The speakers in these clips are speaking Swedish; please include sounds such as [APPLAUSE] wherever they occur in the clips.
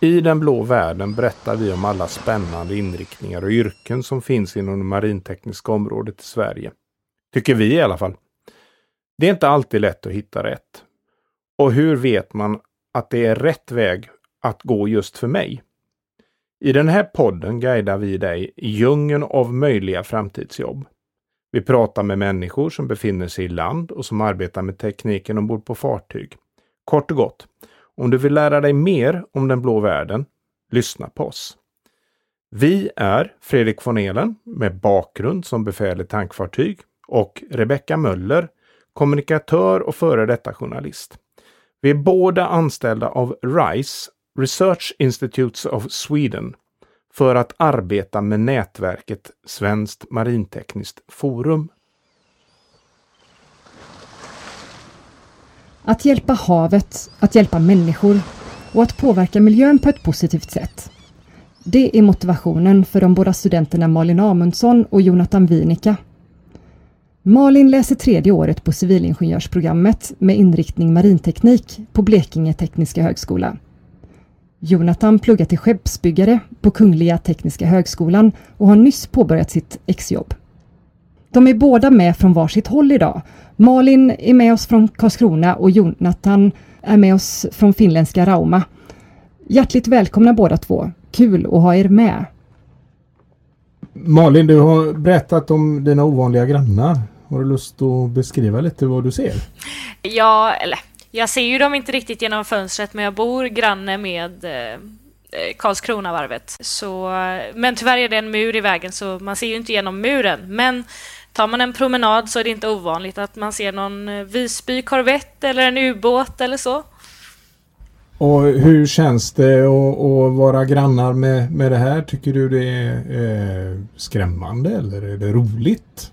I den blå världen berättar vi om alla spännande inriktningar och yrken som finns inom det marintekniska området i Sverige. Tycker vi i alla fall. Det är inte alltid lätt att hitta rätt. Och hur vet man att det är rätt väg att gå just för mig? I den här podden guidar vi dig i djungeln av möjliga framtidsjobb. Vi pratar med människor som befinner sig i land och som arbetar med tekniken ombord på fartyg. Kort och gott, om du vill lära dig mer om den blå världen, lyssna på oss. Vi är Fredrik von Elen med bakgrund som befäl i tankfartyg och Rebecka Möller, kommunikatör och före detta journalist. Vi är båda anställda av RISE, Research Institutes of Sweden, för att arbeta med nätverket Svenskt Marintekniskt Forum. Att hjälpa havet, att hjälpa människor och att påverka miljön på ett positivt sätt. Det är motivationen för de båda studenterna Malin Amundsson och Jonathan Winika. Malin läser tredje året på civilingenjörsprogrammet med inriktning marinteknik på Blekinge Tekniska Högskola. Jonathan pluggar till skeppsbyggare på Kungliga Tekniska Högskolan och har nyss påbörjat sitt exjobb. De är båda med från varsitt håll idag. Malin är med oss från Karlskrona och Jonathan är med oss från finländska Rauma. Hjärtligt välkomna båda två. Kul att ha er med. Malin, du har berättat om dina ovanliga grannar. Har du lust att beskriva lite vad du ser? Ja, eller jag ser ju dem inte riktigt genom fönstret, men jag bor granne med eh, Karlskronavarvet. Så, men tyvärr är det en mur i vägen, så man ser ju inte genom muren. Men tar man en promenad så är det inte ovanligt att man ser någon eh, Visby korvett eller en ubåt eller så. Och hur känns det att, vara grannar med, med det här? Tycker du det är eh, skrämmande eller är det roligt?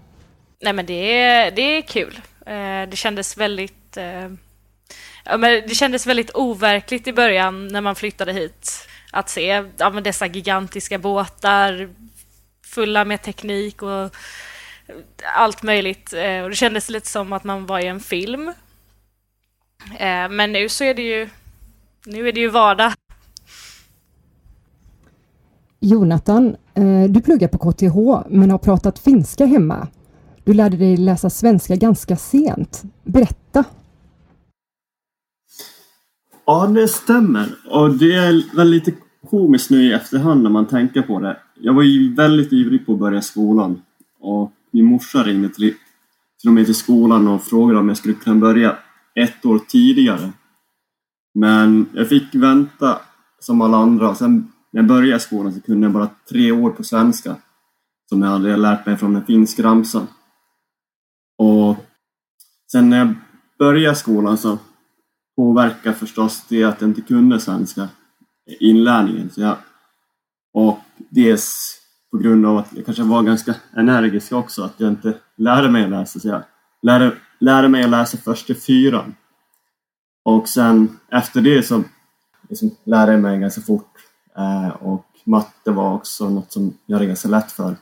Nej men det är, det är kul. Eh, det kändes väldigt eh, ja, men det kändes väldigt overkligt i början när man flyttade hit. Att se ja, dessa gigantiska båtar fulla med teknik och allt möjligt. Eh, och det kändes lite som att man var i en film. Eh, men nu så är det ju, nu är det ju vardag. Jonathan, eh, du pluggar på KTH men har pratat finska hemma. Du lärde dig läsa svenska ganska sent. Berätta. Ja, det stämmer. Och det är väl lite komiskt nu i efterhand när man tänker på det. Jag var ju väldigt ivrig på att börja skolan och min morsa ringde till, till och med till skolan och frågade om jag skulle kunna börja ett år tidigare. Men jag fick vänta som alla andra. Sen när jag började skolan så kunde jag bara tre år på svenska som jag hade lärt mig från en finsk ramsa. Och sen när jag började skolan så påverkar förstås det att jag inte kunde svenska, inlärningen. Så jag, och dels på grund av att jag kanske var ganska energisk också, att jag inte lärde mig att läsa. Så jag lärde, lärde mig att läsa först till fyran. Och sen efter det så liksom lärde jag mig ganska fort. Eh, och matte var också något som jag hade ganska lätt för.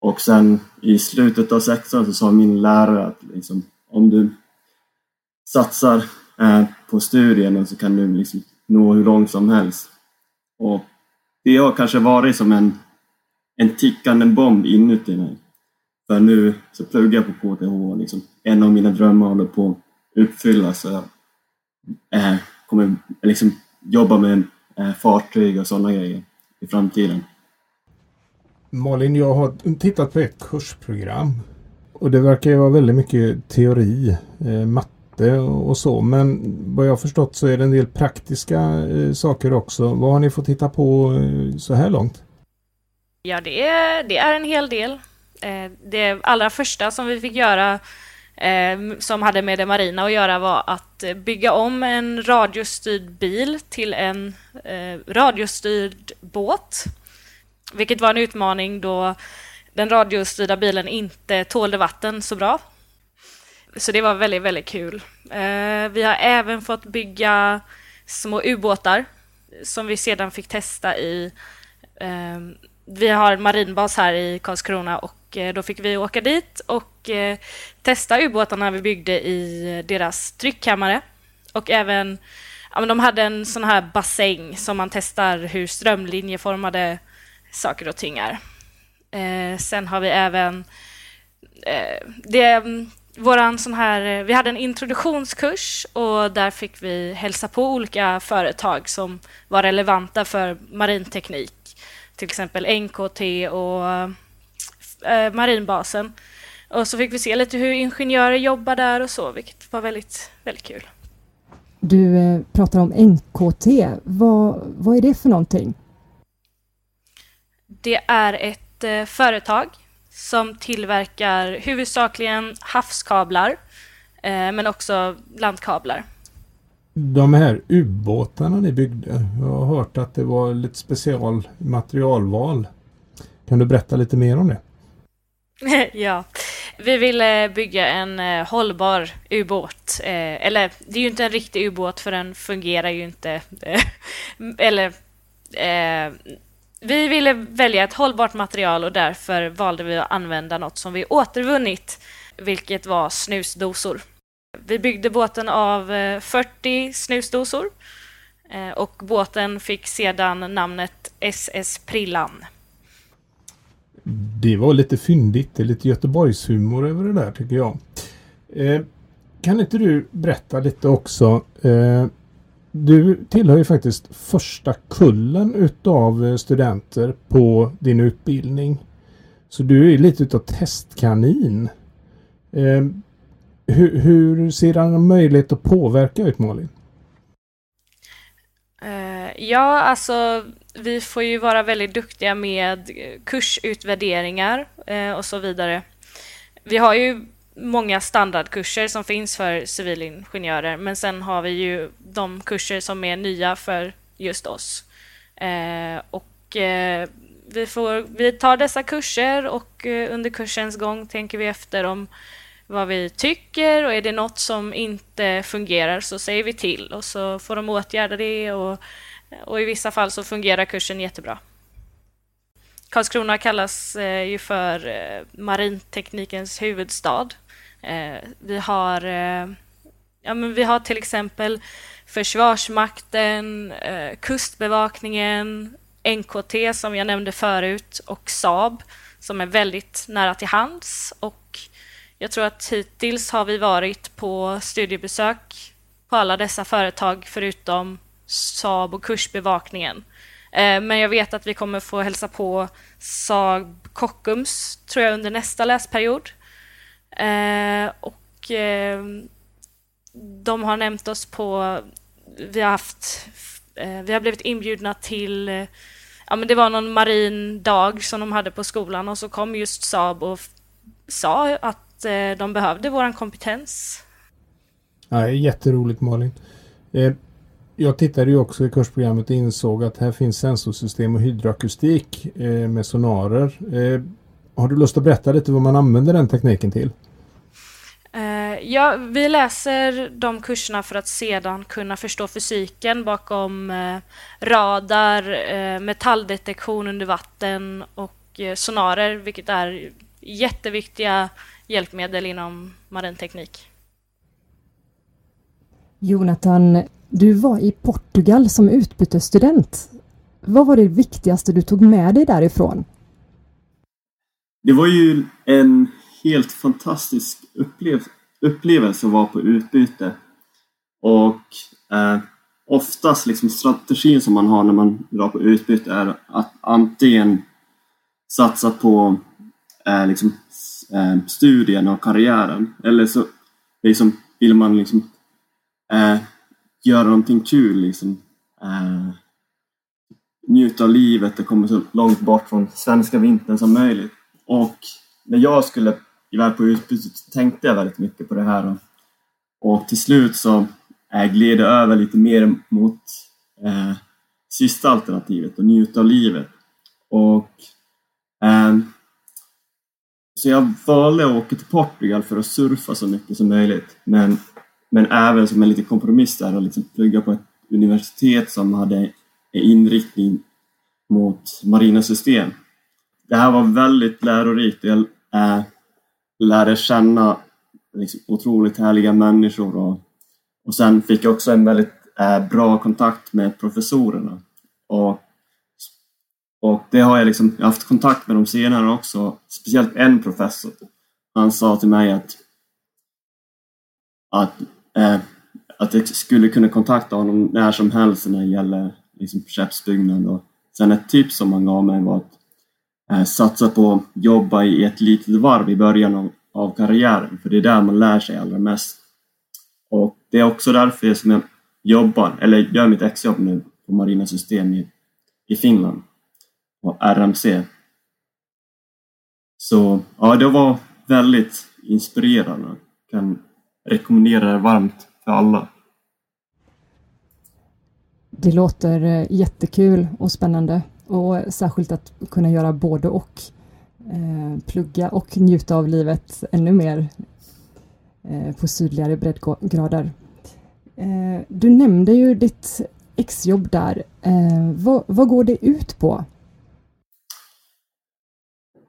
Och sen i slutet av sexan så sa min lärare att liksom, om du satsar eh, på studierna så kan du liksom nå hur långt som helst. Och det har kanske varit som en, en tickande bomb inuti mig. För nu så pluggar jag på KTH och liksom, en av mina drömmar håller på att uppfyllas. Jag eh, kommer liksom jobba med eh, fartyg och sådana grejer i framtiden. Malin, jag har tittat på ett kursprogram och det verkar ju vara väldigt mycket teori, eh, matte och så. Men vad jag har förstått så är det en del praktiska eh, saker också. Vad har ni fått titta på eh, så här långt? Ja, det är, det är en hel del. Eh, det allra första som vi fick göra eh, som hade med det marina att göra var att eh, bygga om en radiostyrd bil till en radiostyrd båt. Vilket var en utmaning då den radiostyrda bilen inte tålde vatten så bra. Så det var väldigt, väldigt kul. Vi har även fått bygga små ubåtar som vi sedan fick testa i... Vi har en marinbas här i Karlskrona och eh, då fick vi åka dit och eh, testa ubåtarna vi byggde i deras tryckkammare och även ja, men de hade en sån här bassäng som man testar hur strömlinjeformade saker och ting är. Eh, sen har vi även eh, det, våran sån här, eh, vi hade en introduktionskurs och där fick vi hälsa på olika företag som var relevanta för marinteknik. Till exempel NKT och eh, Marinbasen. Och så fick vi se lite hur ingenjörer jobbar där och så, vilket var väldigt, väldigt kul. Du eh, pratar om NKT. Vad, vad är det för någonting? Det är ett eh, företag som tillverkar huvudsakligen havskablar men också landkablar. De här ubåtarna ni byggde, jag har hört att det var lite special materialval. Kan du berätta lite mer om det? [LAUGHS] ja, vi ville bygga en eh, hållbar ubåt. Eh, eller det är ju inte en riktig ubåt för den fungerar ju inte. Eh, [LAUGHS] eller eh, vi ville välja ett hållbart material och därför valde vi att använda något som vi återvunnit, vilket var snusdosor. Vi byggde båten av eh, 40 snusdosor eh, och båten fick sedan namnet SS Prillan. Det var lite fyndigt. Det är lite Göteborgshumor över det där tycker jag. Eh, kan inte du berätta lite också? Eh, du tillhör ju faktiskt första kullen utav eh, studenter på din utbildning. Så du är lite utav testkanin. Eh, hur, hur ser en möjlighet att påverka ut Malin? Uh, ja, alltså vi får ju vara väldigt duktiga med kursutvärderingar uh, och så vidare. Vi har ju många standardkurser som finns för civilingenjörer men sen har vi ju de kurser som är nya för just oss. Uh, och vi, får, vi tar dessa kurser och under kursens gång tänker vi efter om vad vi tycker och är det något som inte fungerar så säger vi till och så får de åtgärda det och, och i vissa fall så fungerar kursen jättebra. Karlskrona kallas eh, ju för eh, marinteknikens huvudstad. Eh, vi, har, ja, men vi har till exempel Försvarsmakten, Kustbevakningen, NKT som jag nämnde förut och Saab som är väldigt nära till hands och jag tror att hittills har vi varit på studiebesök på alla dessa företag förutom Saab och Kursbevakningen. Eh, men jag vet att vi kommer få hälsa på Saab Kockums, tror jag, under nästa läsperiod. Eh, och eh, de har nämnt oss på... Vi har haft... Vi har blivit inbjudna till... Ja, men det var någon marin dag som de hade på skolan och så kom just Saab och sa att eh, de behövde våran kompetens. Ja, jätteroligt Malin. Eh, jag tittade ju också i kursprogrammet och insåg att här finns sensorsystem och hydroakustik eh, med sonarer. Har du lust att berätta lite vad man använder den tekniken till? Ja, vi läser de kurserna för att sedan kunna förstå fysiken bakom radar, metalldetektion under vatten och sonarer, vilket är jätteviktiga hjälpmedel inom marinteknik. Jonathan, du var i Portugal som utbytesstudent. Vad var det viktigaste du tog med dig därifrån? Det var ju en helt fantastisk upplev upplevelse att vara på utbyte. Och eh, oftast liksom strategin som man har när man drar på utbyte är att antingen satsa på eh, liksom eh, studierna och karriären. Eller så liksom, vill man liksom, eh, göra någonting kul. Liksom, eh, njuta av livet och komma så långt bort från svenska vintern som möjligt. Och när jag skulle iväg på utbytet tänkte jag väldigt mycket på det här. Och, och till slut så eh, gled jag över lite mer mot eh, sista alternativet och njuta av livet. Och eh, så jag valde att åka till Portugal för att surfa så mycket som möjligt. Men, men även som en liten kompromiss där och liksom plugga på ett universitet som hade en inriktning mot marina system. Det här var väldigt lärorikt. Jag äh, lärde känna liksom, otroligt härliga människor och, och sen fick jag också en väldigt äh, bra kontakt med professorerna. Och, och det har jag liksom jag har haft kontakt med dem senare också, speciellt en professor. Han sa till mig att, att, eh, att jag skulle kunna kontakta honom när som helst när det gäller liksom, skeppsbyggnad. Och sen ett tips som han gav mig var att eh, satsa på att jobba i ett litet varv i början av, av karriären, för det är där man lär sig allra mest. Och det är också därför som jag jobbar, eller gör mitt exjobb nu på Marina System i, i Finland, och RMC. Så ja, det var väldigt inspirerande. Kan rekommendera det varmt för alla. Det låter eh, jättekul och spännande och särskilt att kunna göra både och. Eh, plugga och njuta av livet ännu mer eh, på sydligare breddgrader. Eh, du nämnde ju ditt exjobb där. Eh, vad, vad, går det ut på?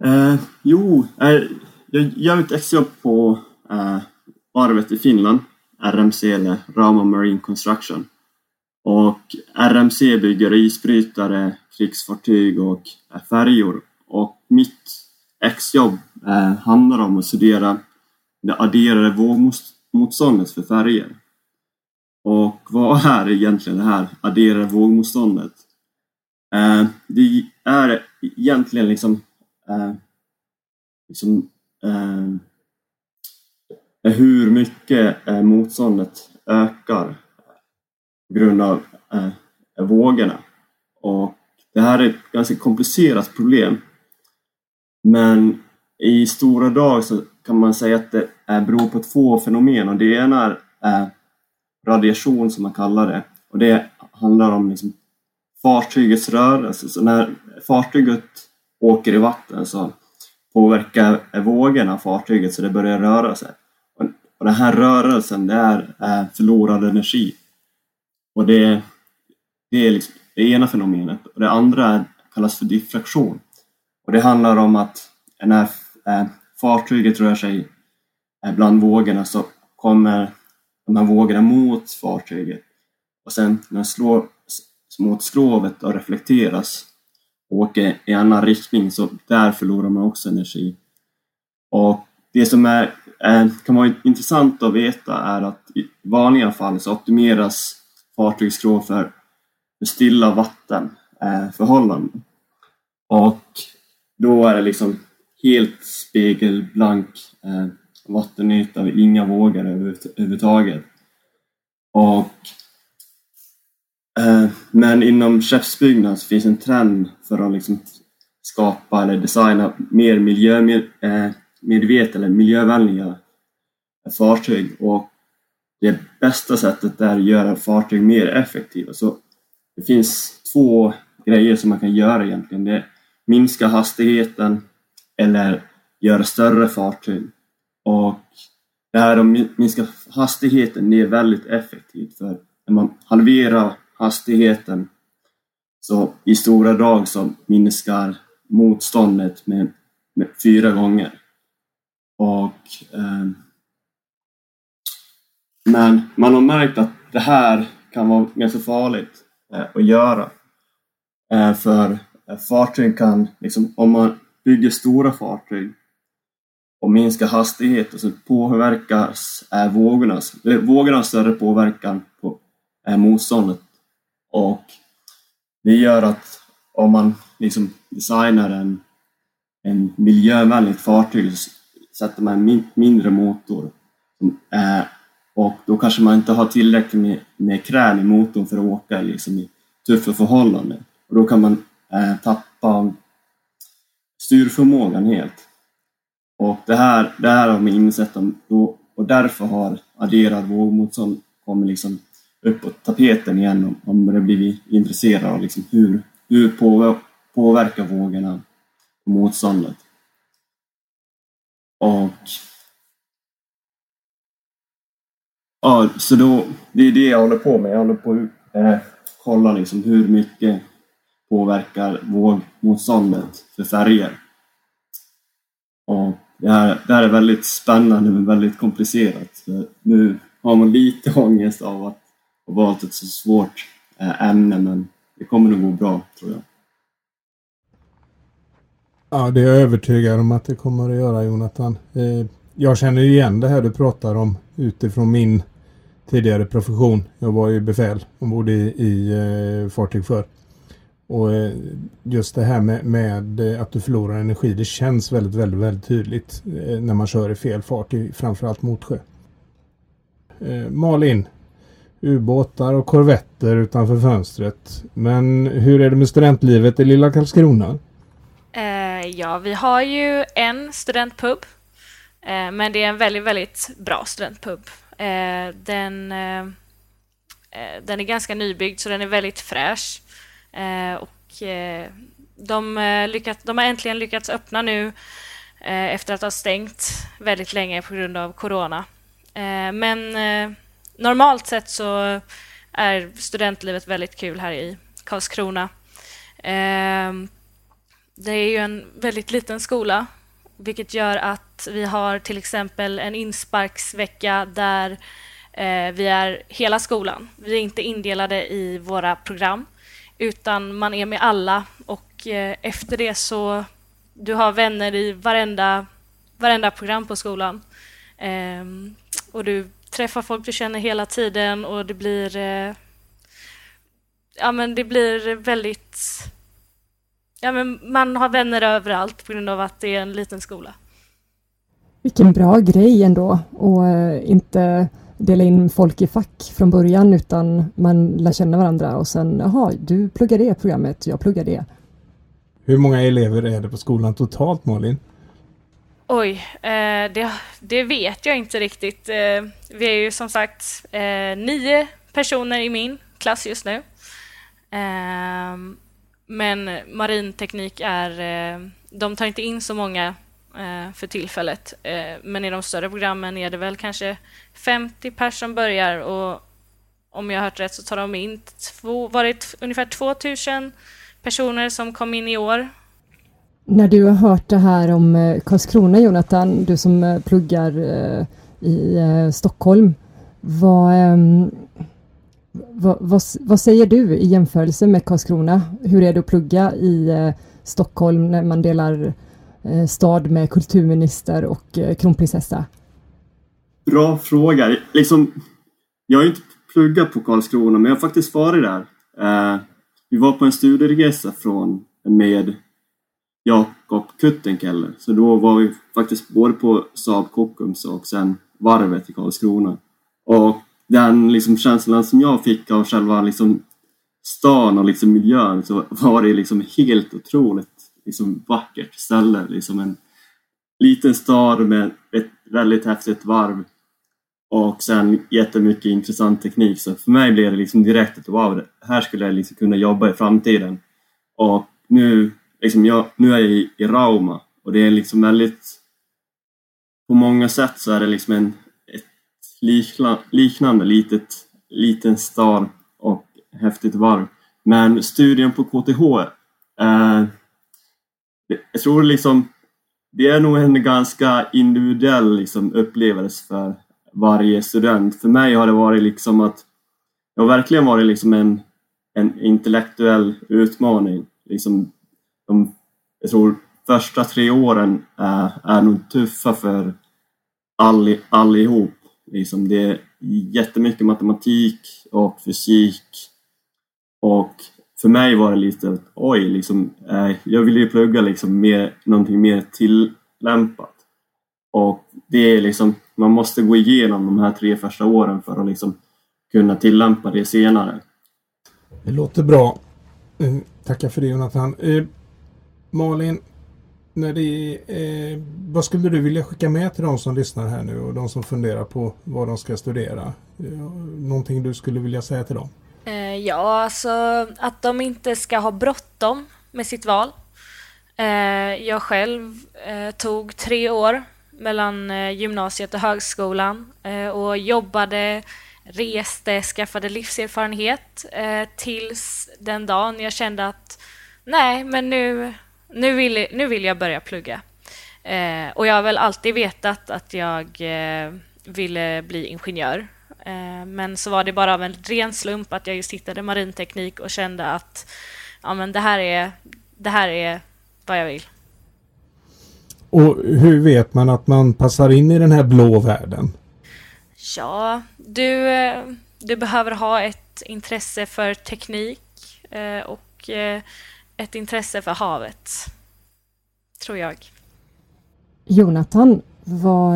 Eh, jo, eh, jag gör ett exjobb på eh, varvet i Finland, RMC eller Rauma Marine Construction. Och RMC bygger isbrytare, krigsfartyg och eh, färjor. Och mitt exjobb eh, handlar om att studera det adderade vågmotståndet för färger. Och vad är egentligen det här adderade vågmotståndet? Eh, det är egentligen liksom, eh, liksom eh, hur mycket eh, motståndet ökar på grund av eh, vågorna. Och det här är ett ganska komplicerat problem. Men i stora drag så kan man säga att det eh, beror på två fenomen och det ena är eh, radiation som man kallar det och det handlar om liksom fartygets rörelse. Så när fartyget åker i vatten så påverkar vågorna fartyget så det börjar röra sig. Och den här rörelsen det är förlorad energi. Och det, det är liksom det ena fenomenet. Och det andra kallas för diffraktion. Och det handlar om att när eh, fartyget rör sig eh, bland vågorna så kommer de här vågorna mot fartyget och sen när de slår mot skrovet och reflekteras åker i annan riktning så där förlorar man också energi. Och det som är, eh, kan vara intressant att veta är att i vanliga fall så optimeras fartygsskrov för stilla vattenförhållanden. Eh, och då är det liksom helt spegelblank eh, vattenyta och inga vågor överhuvudtaget. Och, Eh, men inom skeppsbyggnad så finns en trend för att liksom skapa eller designa mer miljömedvetna eh, eller miljövänliga fartyg och det bästa sättet är att göra fartyg mer effektiva. Så det finns två grejer som man kan göra egentligen. Det är minska hastigheten eller göra större fartyg. Och det här att minska hastigheten det är väldigt effektivt för när man halverar hastigheten så i stora drag så minskar motståndet med, med fyra gånger. Och, eh, men man har märkt att det här kan vara ganska farligt eh, att göra. Eh, för eh, fartyg kan, liksom, om man bygger stora fartyg och minskar hastigheten så påverkas eh, vågornas, vågorna har större påverkan på eh, motståndet och det gör att om man liksom designar en, en miljövänligt fartyg så sätter man en min, mindre motor och då kanske man inte har tillräckligt med, med krän i motorn för att åka liksom, i tuffa förhållanden och då kan man eh, tappa styrförmågan helt. Och det här, det här har man insett om, då, och därför har adderad vågmotstånd kommit liksom upp på tapeten igen om, man börjar bli intresserad av liksom hur, hur påverkar vågorna motståndet. Och ja, så då, det är det jag håller på med. Jag håller på att eh, kolla liksom hur mycket påverkar vågmotståndet för färger. Och det här, det här är väldigt spännande men väldigt komplicerat. Nu har man lite [LAUGHS] ångest av att har valt ett så svårt eh, ämne men det kommer nog gå bra tror jag. Ja, det är jag övertygad om att det kommer att göra Jonathan. Eh, jag känner igen det här du pratar om utifrån min tidigare profession. Jag var ju befäl ombord i, i eh, fartyg för. Och just det här med, med, att du förlorar energi, det känns väldigt, väldigt, väldigt tydligt när man kör i fel fart, i, framförallt motsjö. Malin, ubåtar och korvetter utanför fönstret. Men hur är det med studentlivet i lilla Karlskrona? Eh, ja, vi har ju en studentpub, eh, men det är en väldigt, väldigt bra studentpub. Eh, den, eh, eh den är ganska nybyggd, så den är väldigt fräsch. Eh, och eh, de, eh, lyckats, de har äntligen lyckats öppna nu efter att ha stängt väldigt länge på grund av corona. men normalt sett så är studentlivet väldigt kul här i Karlskrona. Ehm, det är ju en väldigt liten skola, vilket gör att vi har till exempel en insparksvecka där eh, vi är hela skolan. Vi är inte indelade i våra program, utan man är med alla och eh, efter det så du har vänner i varenda, varenda program på skolan. Ehm, och du träffar folk du känner hela tiden och det blir eh, ja, men det blir väldigt Ja, men man har vänner överallt på grund av att det är en liten skola. Vilken bra grej ändå och eh, inte dela in folk i fack från början utan man lär känna varandra och sen jaha, du pluggar det programmet, jag pluggar det. Hur många elever är det på skolan totalt Malin? Oj, eh, det, det, vet jag inte riktigt. Eh, vi är ju som sagt eh, nio personer i min klass just nu. Ehm, men marinteknik är, de tar inte in så många för tillfället. Men i de större programmen är det väl kanske 50 personer som börjar och om jag har hört rätt så tar de in två, varit ungefär 2000 personer som kom in i år. När du har hört det här om eh, Karlskrona, Jonathan, du som eh, pluggar eh, i Stockholm, vad, ehm, vad, vad, vad, säger du i jämförelse med Karlskrona? Hur är det att plugga i Stockholm när man delar stad med kulturminister och kronprinsessa? Bra fråga. Liksom, jag har inte pluggat på Karlskrona, men jag har faktiskt varit där. Vi var på en studieresa från med Jakob Kuttenkeller, så då var vi faktiskt både på Saab Kockums och sen varvet i Karlskrona. Och den liksom känslan som jag fick av själva liksom stan och liksom miljön så var det liksom helt otroligt liksom vackert ställe. Liksom en liten stad med ett väldigt häftigt varv och sen jättemycket intressant teknik. Så för mig blev det liksom direkt att wow, här skulle jag liksom kunna jobba i framtiden. Och nu, liksom jag, nu är jag i, i Rauma och det är liksom väldigt... På många sätt så är det liksom en likna, liknande litet, liten stad och häftigt varv. Men studien på KTH, eh, jag tror liksom det är nog en ganska individuell liksom, upplevelse för varje student. För mig har det varit liksom att det har verkligen varit liksom en, en intellektuell utmaning. Liksom, de, jag tror första tre åren är, är nog tuffa för all, allihop. Liksom det är jättemycket matematik och fysik och för mig var det lite oj, liksom, eh, jag ville ju plugga liksom mer, någonting mer tillämpat. Och det är liksom, man måste gå igenom de här tre första åren för att liksom kunna tillämpa det senare. Det låter bra. Eh, tackar för det Jonathan. Eh, Malin, när det, eh, vad skulle du vilja skicka med till de som lyssnar här nu och de som funderar på vad de ska studera? Eh, någonting du skulle vilja säga till dem? Eh, ja, alltså att de inte ska ha bråttom med sitt val. Eh, jag själv eh, tog tre år mellan eh, gymnasiet och högskolan eh, och jobbade, reste, skaffade livserfarenhet eh, tills den dagen jag kände att nej, men nu nu vill, nu vill jag börja plugga. Eh, och jag har väl alltid vetat att jag eh, ville bli ingenjör. Eh, men så var det bara av en ren slump att jag just hittade marinteknik och kände att ja, men det, här är, det här är vad jag vill. Och hur vet man att man passar in i den här blå världen? Ja, du, eh, du behöver ha ett intresse för teknik eh, och ett intresse för havet. Tror jag. Jonathan, vad,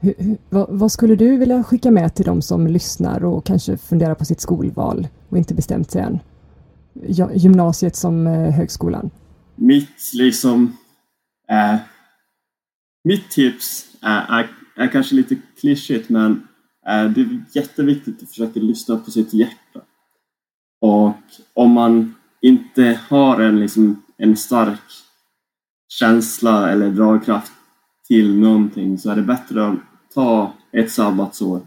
hur, vad, vad, skulle du vilja skicka med till de som lyssnar och kanske funderar på sitt skolval och inte bestämt sig än? Gymnasiet som eh, högskolan? Mitt liksom... Eh, mitt tips är, är, är, kanske lite klyschigt men eh, det är jätteviktigt att försöka lyssna på sitt hjärta. Och om man inte har en, liksom, en stark känsla eller dragkraft till någonting så är det bättre att ta ett sabbatsår.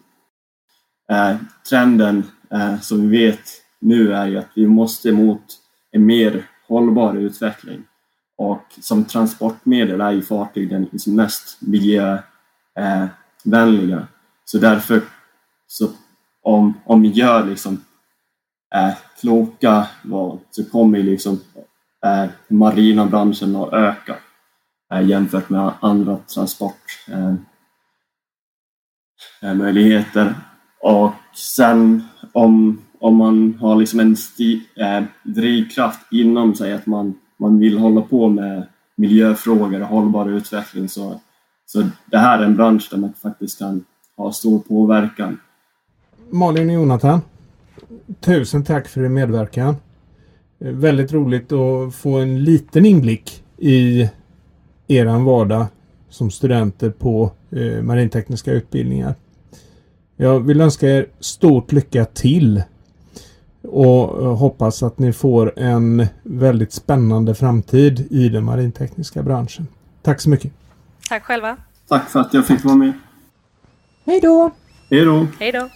Eh, trenden eh, som vi vet nu är ju att vi måste mot en mer hållbar utveckling. Och som transportmedel är ju fartyg den liksom mest miljövänliga. Eh, så därför, så om, om vi gör liksom är kloka val så kommer ju liksom eh, marina branschen att öka eh, jämfört med andra transportmöjligheter. eh, eh Och sen om, om man har liksom en sti, eh, drivkraft inom sig att man, man vill hålla på med miljöfrågor och hållbar utveckling så, så det här är en bransch där man faktiskt kan ha stor påverkan. Malin och Jonathan, tusen tack för din medverkan. Eh, väldigt roligt att få en liten inblick i eran vardag som studenter på eh, marintekniska utbildningar. Jag vill önska er stort lycka till och eh, hoppas att ni får en väldigt spännande framtid i den marintekniska branschen. Tack så mycket! Tack själva! Tack för att jag fick vara med! Hej då! Hej då! Hej då!